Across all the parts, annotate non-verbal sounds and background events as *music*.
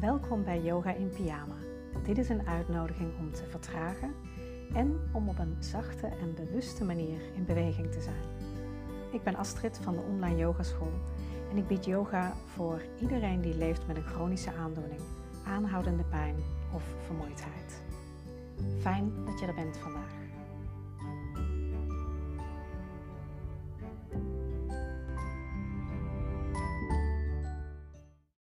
Welkom bij Yoga in Pyjama. Dit is een uitnodiging om te vertragen en om op een zachte en bewuste manier in beweging te zijn. Ik ben Astrid van de Online Yogaschool en ik bied yoga voor iedereen die leeft met een chronische aandoening, aanhoudende pijn of vermoeidheid. Fijn dat je er bent vandaag.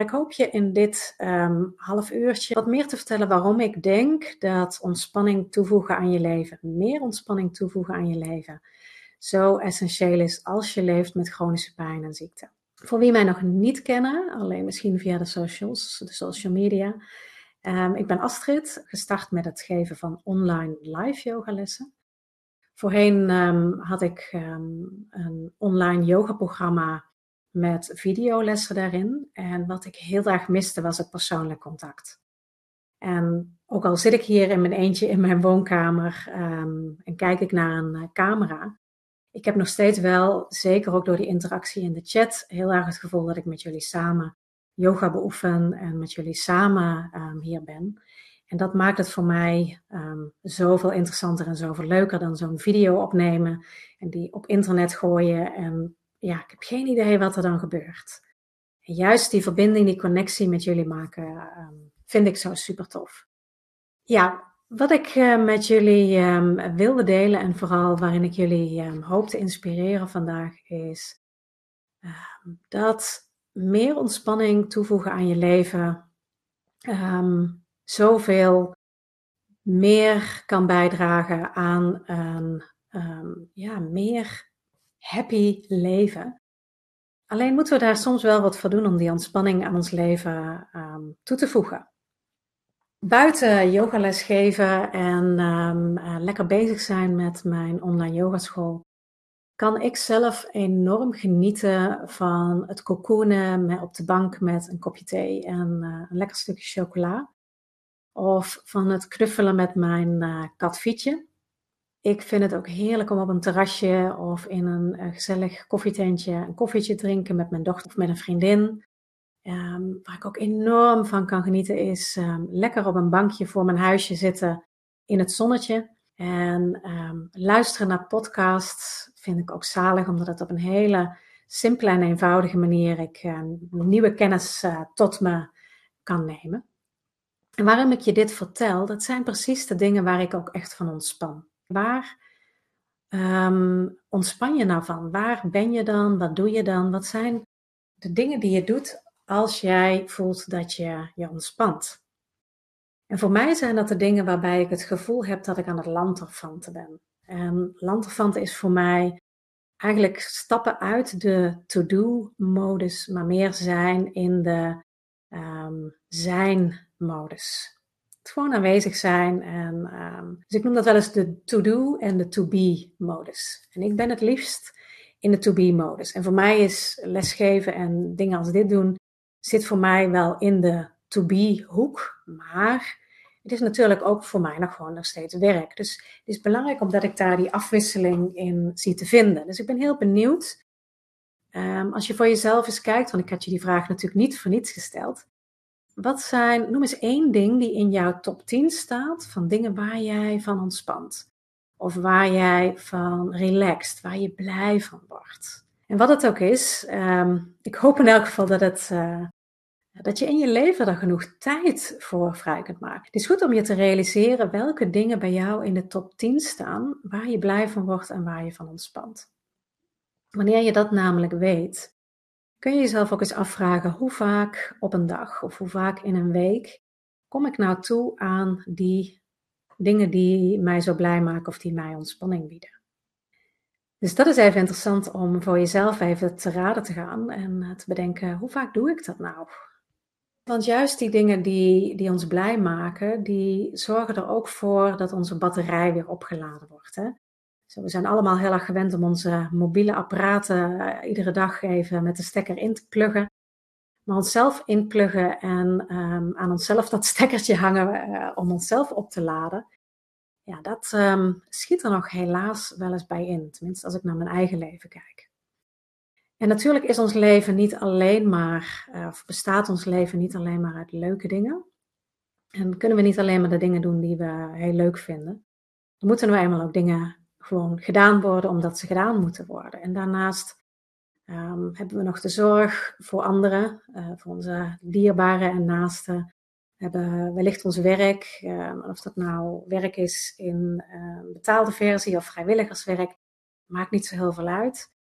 Ik hoop je in dit um, half uurtje wat meer te vertellen waarom ik denk dat ontspanning toevoegen aan je leven, meer ontspanning toevoegen aan je leven, zo essentieel is als je leeft met chronische pijn en ziekte. Voor wie mij nog niet kennen, alleen misschien via de socials, de social media. Um, ik ben Astrid, gestart met het geven van online live yogalessen. Voorheen um, had ik een online yogaprogramma met videolessen daarin. En wat ik heel erg miste was het persoonlijk contact. En ook al zit ik hier in mijn eentje in mijn woonkamer um, en kijk ik naar een uh, camera, ik heb nog steeds wel, zeker ook door die interactie in de chat, heel erg het gevoel dat ik met jullie samen yoga beoefen en met jullie samen um, hier ben. En dat maakt het voor mij um, zoveel interessanter en zoveel leuker dan zo'n video opnemen en die op internet gooien en ja, ik heb geen idee wat er dan gebeurt. En juist die verbinding, die connectie met jullie maken, um, vind ik zo super tof. Ja, wat ik uh, met jullie um, wilde delen en vooral waarin ik jullie um, hoop te inspireren vandaag is dat meer ontspanning toevoegen aan je leven zoveel meer kan bijdragen aan een ja, meer happy leven. Alleen moeten we daar soms wel wat voor doen om die ontspanning aan ons leven um, toe te voegen. Buiten yogales geven en um, uh, lekker bezig zijn met mijn online yogaschool, kan ik zelf enorm genieten van het cocoonen op de bank met een kopje thee en uh, een lekker stukje chocola. Of van het knuffelen met mijn uh. Ik vind het ook heerlijk om op een terrasje of in een uh, gezellig koffietentje een koffietje drinken met mijn dochter of met een vriendin. Um, waar ik ook enorm van kan genieten is um, lekker op een bankje voor mijn huisje zitten in het zonnetje. En um, luisteren naar podcasts vind ik ook zalig, omdat het op een hele simpele en eenvoudige manier ik nieuwe kennis uh, tot me kan nemen. En waarom ik je dit vertel, dat zijn precies de dingen waar ik ook echt van ontspan. Waar um, ontspan je nou van? Waar ben je dan? Wat doe je dan? Wat zijn de dingen die je doet als jij voelt dat je je ontspant? En voor mij zijn dat de dingen waarbij ik het gevoel heb dat ik aan het lanterfanten ben. En lanterfanten is voor mij eigenlijk stappen uit de to-do-modus, maar meer zijn in de um, zijn-modus gewoon aanwezig zijn. En, um, dus ik noem dat wel eens de to-do en de to-be modus. En ik ben het liefst in de to-be modus. En voor mij is lesgeven en dingen als dit doen, zit voor mij wel in de to-be hoek. Maar het is natuurlijk ook voor mij nog gewoon nog steeds werk. Dus het is belangrijk omdat ik daar die afwisseling in zie te vinden. Dus ik ben heel benieuwd. Um, als je voor jezelf eens kijkt, want ik had je die vraag natuurlijk niet voor niets gesteld. Wat zijn, noem eens één ding die in jouw top 10 staat van dingen waar jij van ontspant. Of waar jij van relaxt, waar je blij van wordt. En wat het ook is, um, ik hoop in elk geval dat, het, uh, dat je in je leven er genoeg tijd voor vrij kunt maken. Het is goed om je te realiseren welke dingen bij jou in de top 10 staan, waar je blij van wordt en waar je van ontspant. Wanneer je dat namelijk weet, kun je jezelf ook eens afvragen hoe vaak op een dag of hoe vaak in een week kom ik nou toe aan die dingen die mij zo blij maken of die mij ontspanning bieden. Dus dat is even interessant om voor jezelf even te raden te gaan en te bedenken hoe vaak doe ik dat nou? Want juist die dingen die, die ons blij maken, die zorgen er ook voor dat onze batterij weer opgeladen wordt. Hè? We zijn allemaal heel erg gewend om onze mobiele apparaten uh, iedere dag even met de stekker in te pluggen. Maar onszelf inpluggen en um, aan onszelf dat *laughs* stekkertje hangen uh, om onszelf op te laden. Ja, dat um, schiet er nog helaas wel eens bij in. Tenminste, als ik naar mijn eigen leven kijk. En natuurlijk is ons leven niet alleen maar, uh, of bestaat ons leven niet alleen maar uit leuke dingen. En kunnen we niet alleen maar de dingen doen die we heel leuk vinden. Er moeten nou eenmaal ook dingen gewoon gedaan worden omdat ze gedaan moeten worden. En daarnaast um, hebben we nog de zorg voor anderen, uh, voor onze dierbaren en naasten. We hebben wellicht ons werk, uh, of dat nou werk is in uh, betaalde versie of vrijwilligerswerk, maakt niet zo heel veel uit.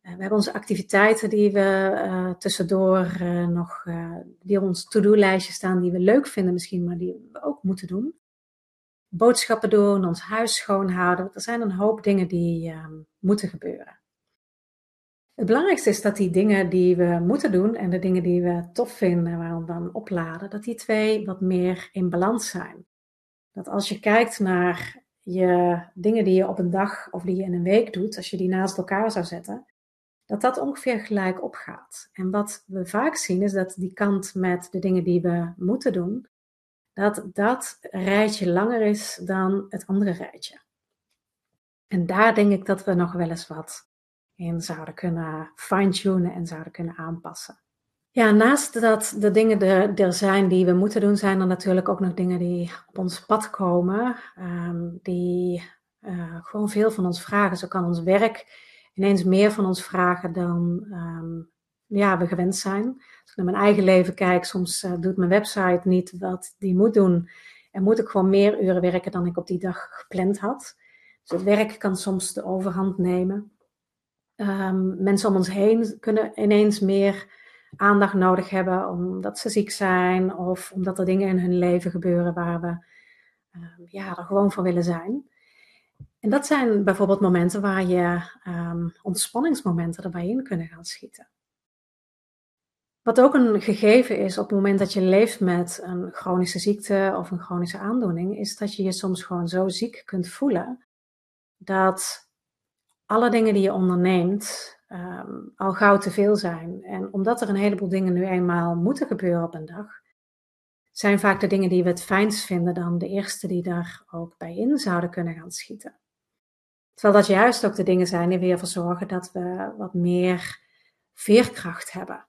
Eh, we hebben onze activiteiten die we uh, tussendoor nog, die op ons to-do-lijstje staan, die we leuk vinden misschien, maar die we ook moeten doen. Boodschappen doen, ons huis schoonhouden. Er zijn een hoop dingen die ehm, moeten gebeuren. Het belangrijkste is dat die dingen die we moeten doen en de dingen die we tof vinden, waar we dan opladen, dat die twee wat meer in balans zijn. Dat als je kijkt naar je dingen die je op een dag of die je in een week doet, als je die naast elkaar zou zetten, dat dat ongeveer gelijk opgaat. En wat we vaak zien is dat die kant met de dingen die we moeten doen, dat dat rijtje langer is dan het andere rijtje. En daar denk ik dat we nog wel eens wat in zouden kunnen fine-tunen en zouden kunnen aanpassen. Ja, naast dat de dingen er, er, zijn die we moeten doen, zijn er natuurlijk ook nog dingen die op ons pad komen, um, die uh, gewoon veel van ons vragen. Zo kan ons werk ineens meer van ons vragen dan um, ja, we gewend zijn. Als ik naar mijn eigen leven kijk, soms uh, doet mijn website niet wat die moet doen. En moet ik gewoon meer uren werken dan ik op die dag gepland had. Dus het werk kan soms de overhand nemen. Um, mensen om ons heen kunnen ineens meer aandacht nodig hebben omdat ze ziek zijn of omdat er dingen in hun leven gebeuren waar we um, ja, er gewoon voor willen zijn. En dat zijn bijvoorbeeld momenten waar je um, ontspanningsmomenten erbij in kunnen gaan schieten. Wat ook een gegeven is op het moment dat je leeft met een chronische ziekte of een chronische aandoening, is dat je je soms gewoon zo ziek kunt voelen dat alle dingen die je onderneemt um, al gauw te veel zijn. En omdat er een heleboel dingen nu eenmaal moeten gebeuren op een dag, zijn vaak de dingen die we het fijnst vinden dan de eerste die daar ook bij in zouden kunnen gaan schieten. Terwijl dat juist ook de dingen zijn die weer ervoor zorgen dat we wat meer veerkracht hebben.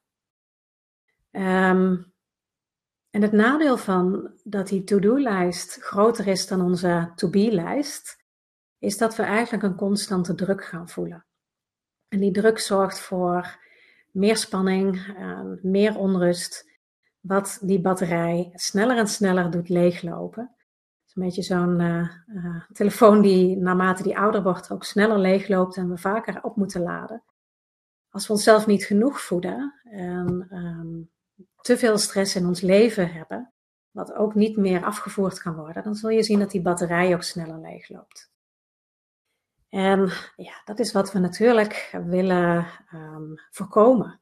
Um, en het nadeel van dat die to-do-lijst groter is dan onze to-be-lijst, is dat we eigenlijk een constante druk gaan voelen. En die druk zorgt voor meer spanning, uh, meer onrust, wat die batterij sneller en sneller doet leeglopen een beetje zo'n uh, uh, telefoon die naarmate die ouder wordt ook sneller leegloopt en we vaker op moeten laden. Als we onszelf niet genoeg voeden en um, te veel stress in ons leven hebben, wat ook niet meer afgevoerd kan worden, dan zul je zien dat die batterij ook sneller leegloopt. En ja, dat is wat we natuurlijk willen um, voorkomen.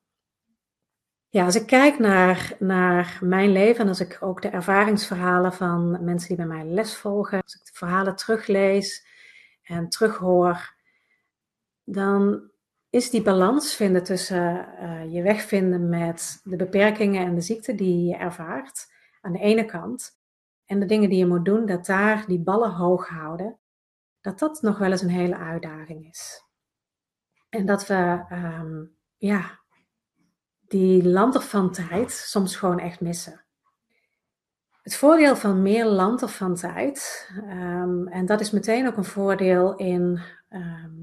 Ja, als ik kijk naar, naar mijn leven en als ik ook de ervaringsverhalen van mensen die bij mij les volgen, als ik de verhalen teruglees en terughoor, dan is die balans vinden tussen uh, je weg vinden met de beperkingen en de ziekte die je ervaart aan de ene kant en de dingen die je moet doen, dat daar die ballen hoog houden, dat dat nog wel eens een hele uitdaging is. En dat we um, ja, die land van tijd soms gewoon echt missen. Het voordeel van meer land of van tijd, um, en dat is meteen ook een voordeel in um,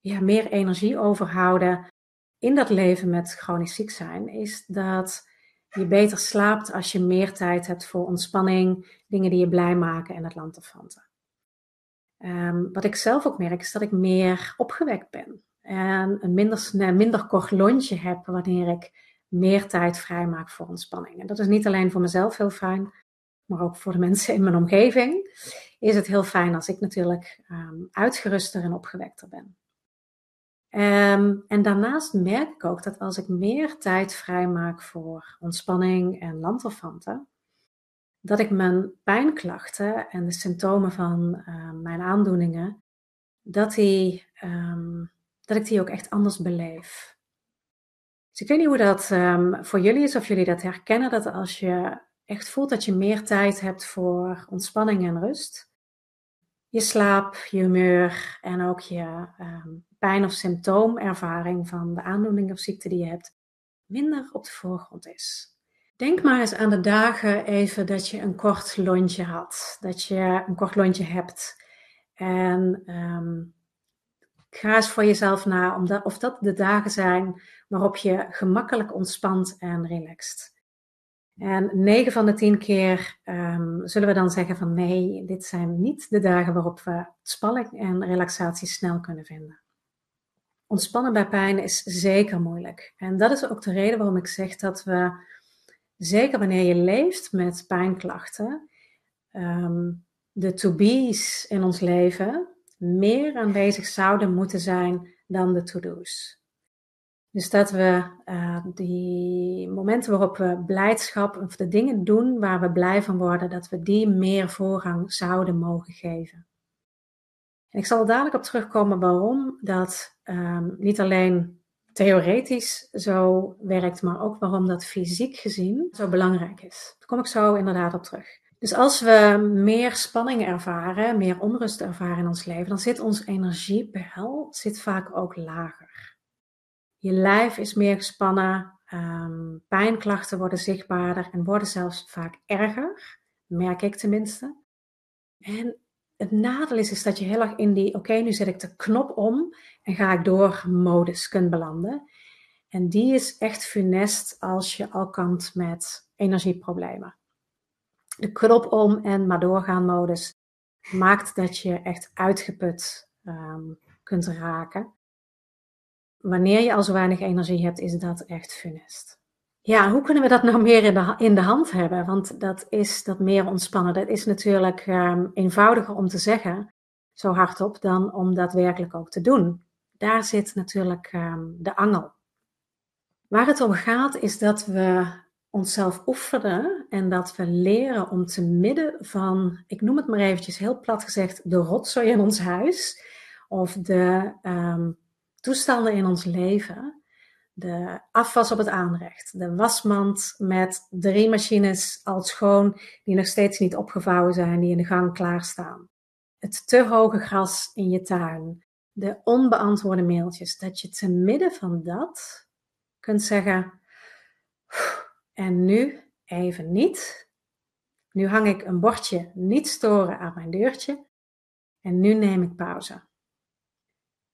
ja, meer energie overhouden in dat leven met chronisch ziek zijn, is dat je beter slaapt als je meer tijd hebt voor ontspanning, dingen die je blij maken en het land fanten. Um, wat ik zelf ook merk, is dat ik meer opgewekt ben en een minder, minder kort lontje heb wanneer ik meer tijd vrijmaak voor ontspanning. En dat is niet alleen voor mezelf heel fijn, maar ook voor de mensen in mijn omgeving is het heel fijn als ik natuurlijk um, uitgeruster en opgewekter ben. Um, en daarnaast merk ik ook dat als ik meer tijd vrijmaak voor ontspanning en lanterfanten, dat ik mijn pijnklachten en de symptomen van uh, mijn aandoeningen, dat die um, dat ik die ook echt anders beleef. Dus ik weet niet hoe dat voor jullie is, of jullie dat herkennen, dat als je echt voelt dat je meer tijd hebt voor ontspanning en rust, je slaap, je humeur en ook je pijn- of symptoomervaring van de aandoening of ziekte die je hebt minder op de voorgrond is. Denk maar eens aan de dagen even dat je een kort lontje had, dat je een kort lontje hebt. En um, ga eens voor jezelf na of dat de dagen zijn waarop je gemakkelijk ontspant en relaxt. En 9 van de 10 keer um, zullen we dan zeggen van nee, dit zijn niet de dagen waarop we spanning en relaxatie snel kunnen vinden. Ontspannen bij pijn is zeker moeilijk. En dat is ook de reden waarom ik zeg dat we, zeker wanneer je leeft met pijnklachten, um, de to-be's in ons leven meer aanwezig zouden moeten zijn dan de to-do's. Dus dat we uh, die momenten waarop we blijdschap of de dingen doen waar we blij van worden, dat we die meer voorrang zouden mogen geven. En ik zal er dadelijk op terugkomen waarom dat um, niet alleen theoretisch zo werkt, maar ook waarom dat fysiek gezien zo belangrijk is. Daar kom ik zo inderdaad op terug. Dus als we meer spanning ervaren, meer onrust ervaren in ons leven, dan zit ons energiepeil zit vaak ook lager. Je lijf is meer gespannen, um, pijnklachten worden zichtbaarder en worden zelfs vaak erger, merk ik tenminste. En het nadeel is, is dat je heel erg in die, oké, nu zet ik de knop om en ga ik door modus kunt belanden. En die is echt funest als je al kant met energieproblemen. De knop om en maar doorgaan modus maakt dat je echt uitgeput um, kunt raken wanneer je al zo weinig energie hebt, is dat echt funest. Ja, hoe kunnen we dat nou *laughs* meer in de, in de hand hebben? Want dat is dat meer ontspannen. Dat is natuurlijk um, eenvoudiger om te zeggen, zo hardop, dan om dat werkelijk ook te doen. Daar zit natuurlijk um, de angel. Waar het om gaat is dat we onszelf oefenen en dat we leren om te midden van, ik noem het maar eventjes heel plat gezegd, de rotzooi in ons huis of de um, toestanden in ons leven. De afwas op het aanrecht, de wasmand met drie machines al schoon die nog steeds niet opgevouwen zijn, die in de gang klaarstaan. Het te hoge gras in je tuin, de onbeantwoorde mailtjes, dat je te midden van dat kunt zeggen, en nu even niet. Nu hang ik een bordje niet storen aan mijn deurtje en nu neem ik pauze.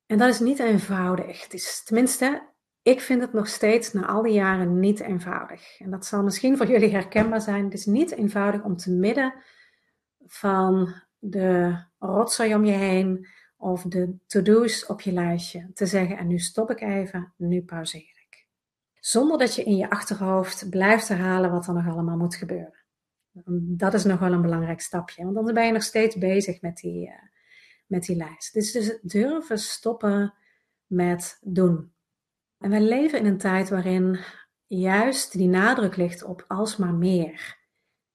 En dat is niet eenvoudig. Het is, tenminste, ik vind het nog steeds na al die jaren niet eenvoudig. En dat zal misschien voor jullie herkenbaar zijn. Het is niet eenvoudig om te midden van de rotzooi om je heen of de to-do's op je lijstje te zeggen: en nu stop ik even, nu pauzeer ik. Zonder dat je in je achterhoofd blijft herhalen wat er nog allemaal moet gebeuren. Dat is nog wel een belangrijk stapje, want dan ben je nog steeds bezig met die, uh, met die lijst. Dus, dus durven stoppen met doen. En wij leven in een tijd waarin juist die nadruk ligt op alsmaar meer.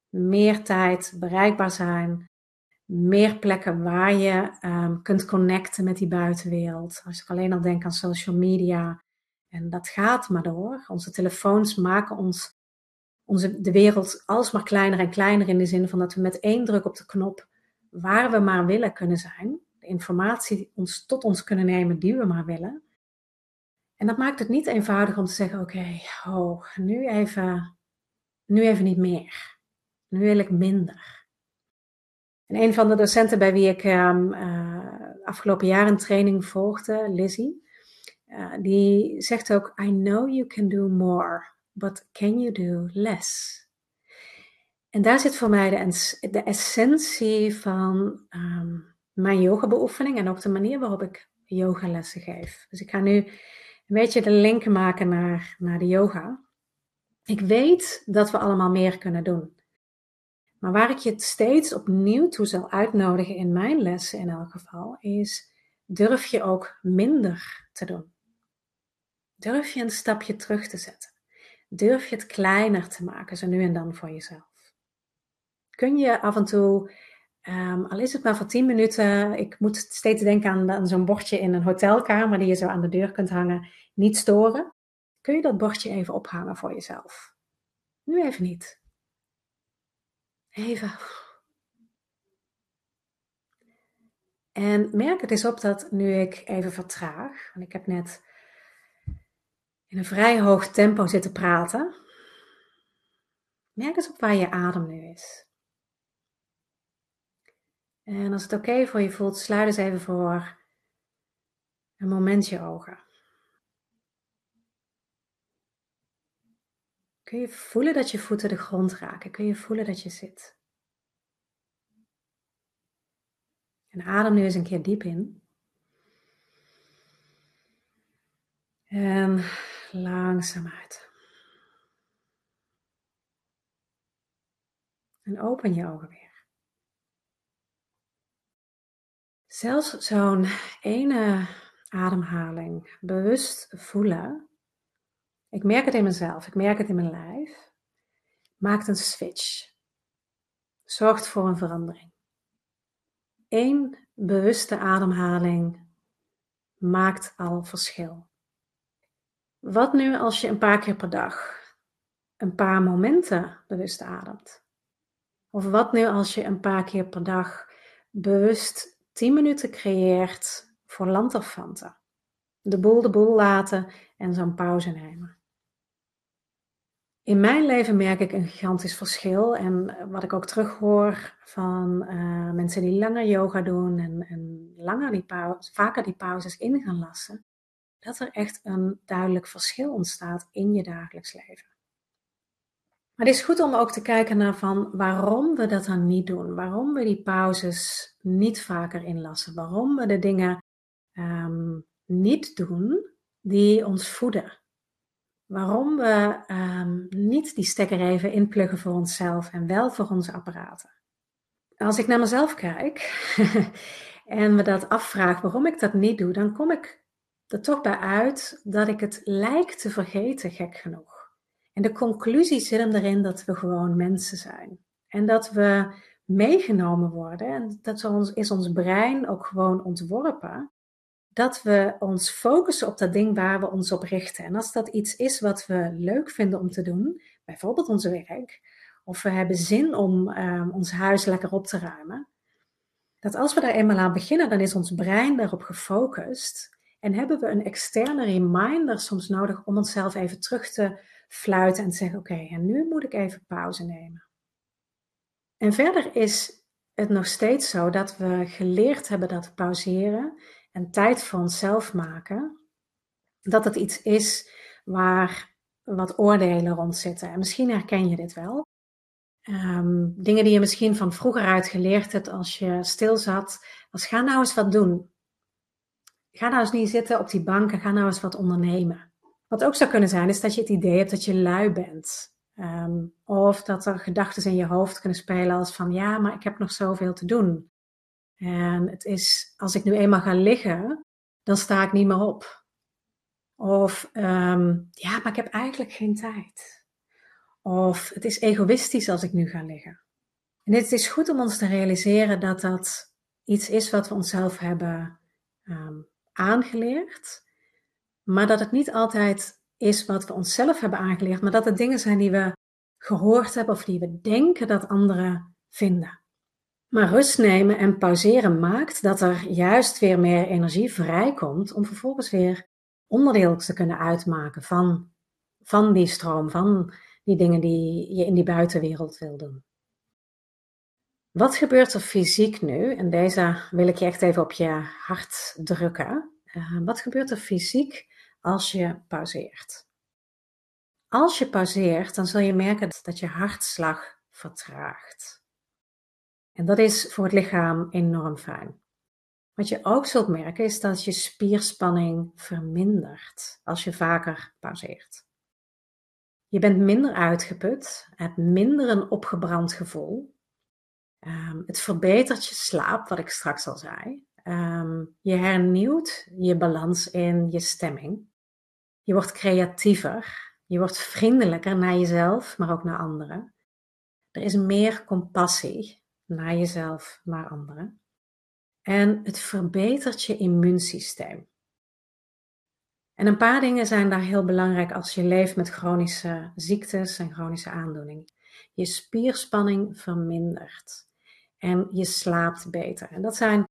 Meer tijd bereikbaar zijn, meer plekken waar je um, kunt connecten met die buitenwereld. Als ik alleen al denk aan social media, en dat gaat maar door. Onze telefoons maken ons, onze, de wereld alsmaar kleiner en kleiner in de zin van dat we met één druk op de knop waar we maar willen kunnen zijn. De informatie ons, tot ons kunnen nemen die we maar willen. En dat maakt het niet eenvoudig om te zeggen: oké, oh, nu, even, nu even niet meer. Nu wil ik minder. En een van de docenten bij wie ik um, uh, afgelopen jaar een training volgde, Lizzie, uh, die zegt ook: I know you can do more, but can you do less? En daar zit voor mij de, de essentie van um, mijn yoga-beoefening en ook de manier waarop ik yogalessen geef. Dus ik ga nu een beetje de link maken naar, naar de yoga. Ik weet dat we allemaal meer kunnen doen. Maar waar ik je steeds opnieuw toe zal uitnodigen in mijn lessen in elk geval, is durf je ook minder te doen. Durf je een stapje terug te zetten. Durf je het kleiner te maken, zo nu en dan voor jezelf kun je af en toe, um, al is het maar voor 10 minuten, ik moet steeds denken aan, aan zo'n bordje in een hotelkamer die je zo aan de deur kunt hangen, niet storen. Kun je dat bordje even ophangen voor jezelf? Nu even niet. Even. En merk het eens op dat nu ik even vertraag, want ik heb net in een vrij hoog tempo zitten praten. Merk eens op waar je adem nu is. En als het oké voor je voelt, sluit eens even voor een moment je ogen. Kun je voelen dat je voeten de grond raken? Kun je voelen dat je zit? En adem nu eens een keer diep in. En langzaam uit. En open je ogen weer. Zelfs zo'n ene ademhaling bewust voelen. Ik merk het in mezelf, ik merk het in mijn lijf. Maakt een switch. Zorgt voor een verandering. Eén bewuste ademhaling maakt al verschil. Wat nu als je een paar keer per dag een paar momenten bewust ademt? Of wat nu als je een paar keer per dag bewust 10 minuten creëert voor lanterfanten? De boel de boel laten en zo'n pauze nemen. In mijn leven merk ik een gigantisch verschil. En wat ik ook terughoor van uh, mensen die langer yoga doen en, en langer die pauze, vaker die pauzes in gaan lassen, dat er echt een duidelijk verschil ontstaat in je dagelijks leven. Maar het is goed om ook te kijken naar van waarom we dat dan niet doen. Waarom we die pauzes niet vaker inlassen. Waarom we de dingen um, niet doen die ons voeden. Waarom we um, niet die stekker even inpluggen voor onszelf en wel voor onze apparaten. Als ik naar mezelf kijk *laughs* en me dat afvraag waarom ik dat niet doe, dan kom ik er toch bij uit dat ik het lijk te vergeten, gek genoeg. En de conclusie zit hem erin dat we gewoon mensen zijn. En dat we meegenomen worden. En dat ons, is ons brein ook gewoon ontworpen. Dat we ons focussen op dat ding waar we ons op richten. En als dat iets is wat we leuk vinden om te doen, bijvoorbeeld onze werk, of we hebben zin om um, ons huis lekker op te ruimen, dat als we daar eenmaal aan beginnen, dan is ons brein daarop gefocust en hebben we een externe reminder soms nodig om onszelf even terug te fluiten en zeggen: Oké, en nu moet ik even pauze nemen. En verder is het nog steeds zo dat we geleerd hebben dat pauzeren en tijd voor onszelf maken, dat het iets is waar wat oordelen rond zitten. En misschien herken je dit wel. Um, dingen die je misschien van vroeger uit geleerd hebt als je stil zat, als ga nou eens wat doen. Ga nou eens niet zitten op die bank en ga nou eens wat ondernemen. Wat ook zou kunnen zijn, is dat je het idee hebt dat je lui bent. Um, of dat er gedachten in je hoofd kunnen spelen als van ja, maar ik heb nog zoveel te doen. En het is, als ik nu eenmaal ga liggen, dan sta ik niet meer op. Of um, ja, maar ik heb eigenlijk geen tijd. Of het is egoïstisch als ik nu ga liggen. En het is goed om ons te realiseren dat dat iets is wat we onszelf hebben aangeleerd, maar dat het niet altijd is wat we onszelf hebben aangeleerd, maar dat het dingen zijn die we gehoord hebben of die we denken dat anderen vinden. Maar rust nemen en pauzeren maakt dat er juist weer meer energie vrijkomt om vervolgens weer onderdeel te kunnen uitmaken van, van die stroom, van die dingen die je in die buitenwereld wil doen. Wat gebeurt er fysiek nu? En deze wil ik je echt even op je hart drukken. Uh, wat gebeurt er fysiek als je pauzeert? Als je pauzeert, dan zul je merken dat je hartslag vertraagt. En dat is voor het lichaam enorm fijn. Wat je ook zult merken is dat je spierspanning vermindert als je vaker pauzeert. Je bent minder uitgeput, hebt minder een opgebrand gevoel Um, het verbetert je slaap, wat ik straks al zei. Um, je hernieuwt je balans in je stemming. Je wordt creatiever. Je wordt vriendelijker naar jezelf, maar ook naar anderen. Er is meer compassie naar jezelf, naar anderen. En het verbetert je immuunsysteem. En een paar dingen zijn daar heel belangrijk als je leeft met chronische ziektes en chronische aandoeningen. Je spierspanning vermindert en je slaapt beter. En dat zijn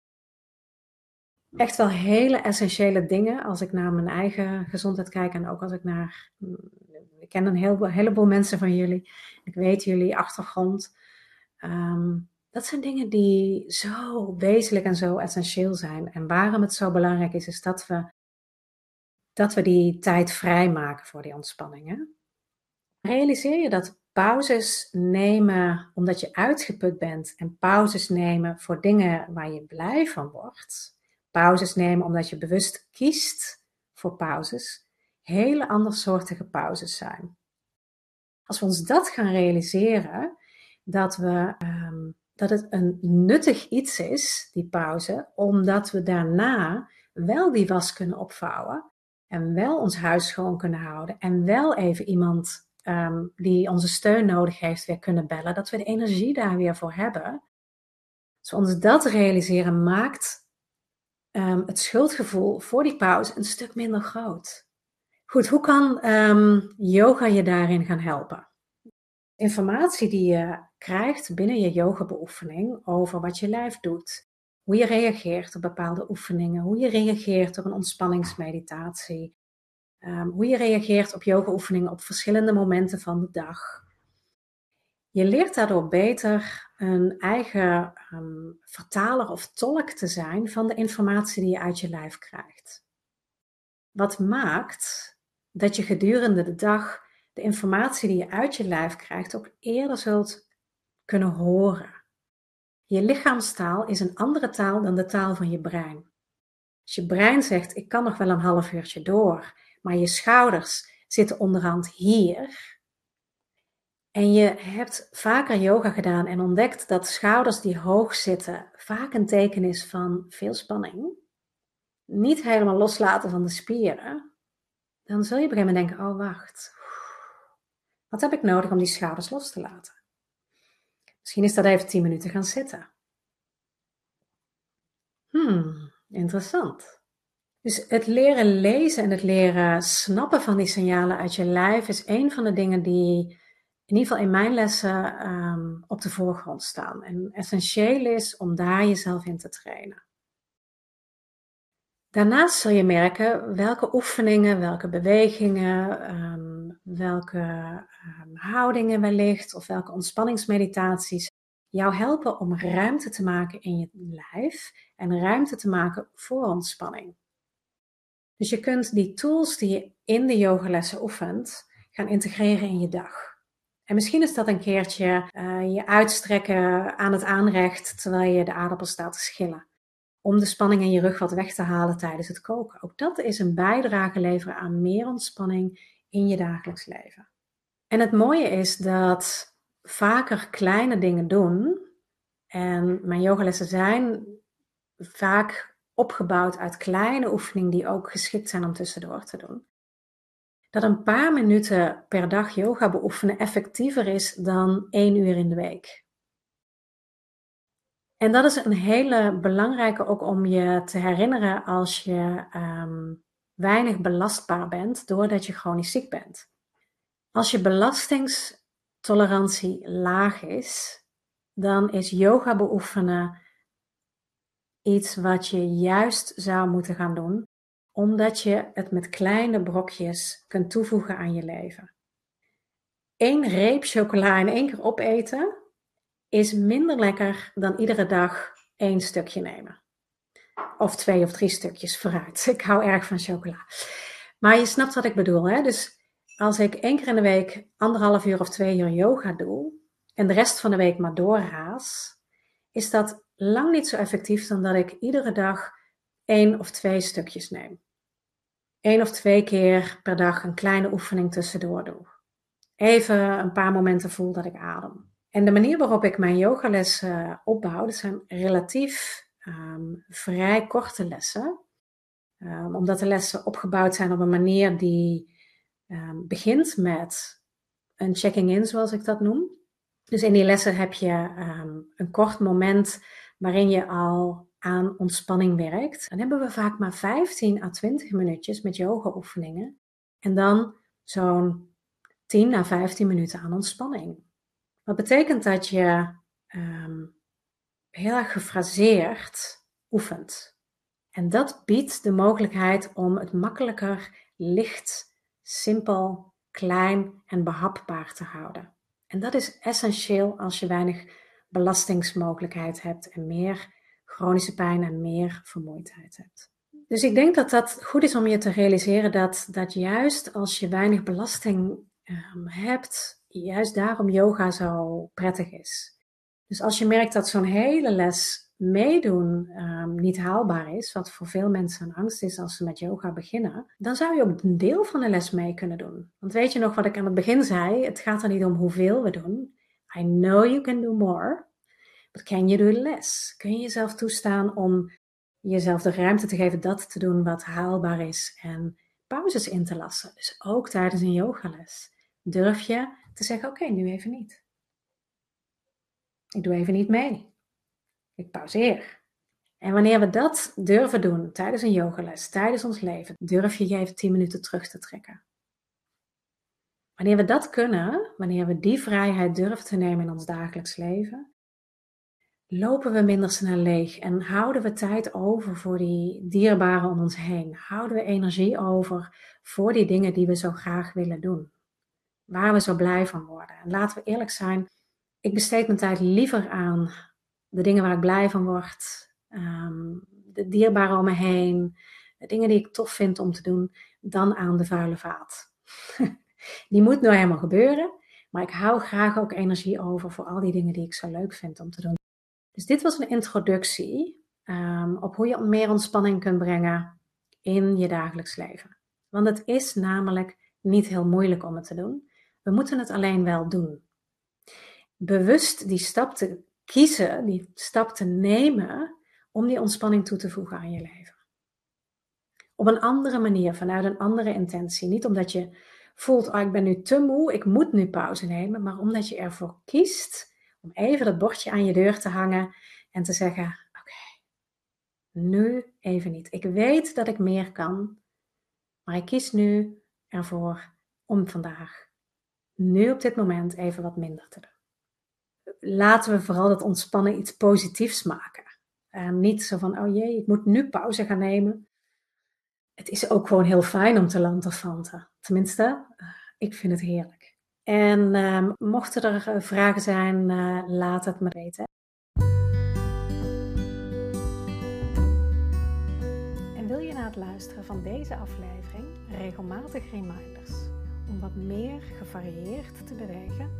echt wel hele essentiële dingen als ik naar mijn eigen gezondheid kijk en ook als ik naar. Ik ken een heleboel mensen van jullie. Ik weet jullie achtergrond. Ehm, dat zijn dingen die zo wezenlijk en zo essentieel zijn. En waarom het zo belangrijk is, is dat we, dat we die tijd vrijmaken voor die ontspanningen. Realiseer je dat pauzes nemen omdat je uitgeput bent en pauzes nemen voor dingen waar je blij van wordt, pauzes nemen omdat je bewust kiest voor pauzes, hele andersoortige pauzes zijn. Als we ons dat gaan realiseren, dat, we, ehm, dat het een nuttig iets is, die pauze, omdat we daarna wel die was kunnen opvouwen en wel ons huis schoon kunnen houden en wel even iemand um, die onze steun nodig heeft weer kunnen bellen, dat we de energie daar weer voor hebben. Als we ons dat realiseren, maakt um, het schuldgevoel voor die pauze een stuk minder groot. Goed, hoe kan um, yoga je daarin gaan helpen? Informatie die je krijgt binnen je yoga-beoefening over wat je lijf doet, hoe je reageert op bepaalde oefeningen, hoe je reageert op een ontspanningsmeditatie, um, hoe je reageert op yoga-oefeningen op verschillende momenten van de dag. Je leert daardoor beter een eigen um, vertaler of tolk te zijn van de informatie die je uit je lijf krijgt. Wat maakt dat je gedurende de dag de informatie die je uit je lijf krijgt ook eerder zult kunnen horen. Je lichaamstaal is een andere taal dan de taal van je brein. Als je brein zegt: Ik kan nog wel een half uurtje door, maar je schouders zitten onderhand hier. En je hebt vaker yoga gedaan en ontdekt dat schouders die hoog zitten vaak een teken is van veel spanning. Niet helemaal loslaten van de spieren. Dan zul je moment denken: oh wacht, wat heb ik nodig om die schouders los te laten? Misschien is dat even 10 minuten gaan zitten. Hmm, interessant. Dus het leren lezen en het leren snappen van die signalen uit je lijf is een van de dingen die in ieder geval in mijn lessen um, op de voorgrond staan. En essentieel is om daar jezelf in te trainen. Daarnaast zul je merken welke oefeningen, welke bewegingen, um, welke um, houdingen wellicht of welke ontspanningsmeditaties jou helpen om ruimte te maken in je lijf en ruimte te maken voor ontspanning. Dus je kunt die tools die je in de yogalessen oefent, gaan integreren in je dag. En misschien is dat een keertje uh, je uitstrekken aan het aanrecht terwijl je de aardappel staat te schillen. Om de spanning in je rug wat weg te halen tijdens het koken. Ook dat is een bijdrage leveren aan meer ontspanning in je dagelijks leven. En het mooie is dat vaker kleine dingen doen. En mijn yogalessen zijn vaak opgebouwd uit kleine oefeningen die ook geschikt zijn om tussendoor te doen. Dat een paar minuten per dag yoga beoefenen effectiever is dan één uur in de week. En dat is een hele belangrijke ook om je te herinneren als je um, weinig belastbaar bent doordat je chronisch ziek bent. Als je belastingstolerantie laag is, dan is yoga beoefenen iets wat je juist zou moeten gaan doen, omdat je het met kleine brokjes kunt toevoegen aan je leven. Eén reep chocola in één keer opeten is minder lekker dan iedere dag één stukje nemen. Of twee of drie stukjes vooruit. *laughs* Ik hou erg van chocola. Maar je snapt wat ik bedoel. Hè? Dus als ik één keer in de week anderhalf uur of twee uur yoga doe en de rest van de week maar doorraas, is dat lang niet zo effectief dan dat ik iedere dag één of twee stukjes neem. Eén of twee keer per dag een kleine oefening tussendoor doe. Even een paar momenten voel dat ik adem. En de manier waarop ik mijn yogalessen uh, opbouw, dat zijn relatief um, vrij korte lessen. Um, omdat de lessen opgebouwd zijn op een manier die um, begint met een checking in, zoals ik dat noem. Dus in die lessen heb je een kort moment waarin je al aan ontspanning werkt, dan hebben we vaak maar 15 à 20 minuutjes met yoga-oefeningen. En dan zo'n 10 à 15 minuten aan ontspanning. Wat betekent dat je um, heel erg gefraseerd oefent. En dat biedt de mogelijkheid om het makkelijker, licht, simpel, klein en behapbaar te houden. En dat is essentieel als je weinig belastingsmogelijkheid hebt en meer chronische pijn en meer vermoeidheid hebt. Dus ik denk dat dat goed is om je te realiseren dat, dat juist als je weinig belasting um, hebt, juist daarom yoga zo prettig is. Dus als je merkt dat zo'n hele les meedoen um, niet haalbaar is, wat voor veel mensen een angst is als ze met yoga beginnen, dan zou je ook een deel van de les mee kunnen doen. Want weet je nog wat ik aan het begin zei? Het gaat er niet om hoeveel we doen. I know you can do more, but can you do less? Kun je jezelf toestaan om jezelf de ruimte te geven dat te doen wat haalbaar is en pauzes in te lassen? Dus ook tijdens een yogales. Durf je te zeggen, oké, nu even niet. Ik doe even niet mee. Ik pauzeer. En wanneer we dat durven doen tijdens een yogales, tijdens ons leven, durf je je even 10 minuten terug te trekken. Wanneer we dat kunnen, wanneer we die vrijheid durven te nemen in ons dagelijks leven, lopen we minder snel leeg en houden we tijd over voor die dierbaren om ons heen. Houden we energie over voor die dingen die we zo graag willen doen. Waar we zo blij van worden. En laten we eerlijk zijn, ik besteed mijn tijd liever aan de dingen waar ik blij van word, ehm, de dierbaren om me heen, de dingen die ik tof vind om te doen, dan aan de vuile vaat. *laughs* die moet nou helemaal gebeuren, maar ik hou graag ook energie over voor al die dingen die ik zo leuk vind om te doen. Dus dit was een introductie um, op hoe je meer ontspanning kunt brengen in je dagelijks leven. Want het is namelijk niet heel moeilijk om het te doen. We moeten het alleen wel doen. Bewust die stap te kiezen, die stap te nemen om die ontspanning toe te voegen aan je leven. Op een andere manier, vanuit een andere intentie. Niet omdat je voelt, oh, ik ben nu te moe, ik moet nu pauze nemen, maar omdat je ervoor kiest om even dat bordje aan je deur te hangen en te zeggen, oké, nu even niet. Ik weet dat ik meer kan, maar ik kies nu ervoor om vandaag, nu op dit moment, even wat minder te doen laten we vooral dat ontspannen iets positiefs maken. En niet zo van, oh jee, ik moet nu pauze gaan nemen. Het is ook gewoon heel fijn om te lanterfanten. Tenminste, eh, ik vind het heerlijk. En uh, mochten er eh, vragen zijn, uh, laat het me weten. En wil je na het luisteren van deze aflevering regelmatig reminders om wat meer gevarieerd te bewegen,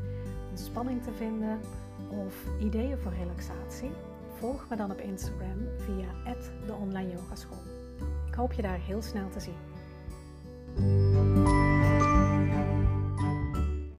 ontspanning te vinden of ideeën voor relaxatie? Volg me dan op Instagram via de online yogaschool. Ik hoop je daar heel snel te zien.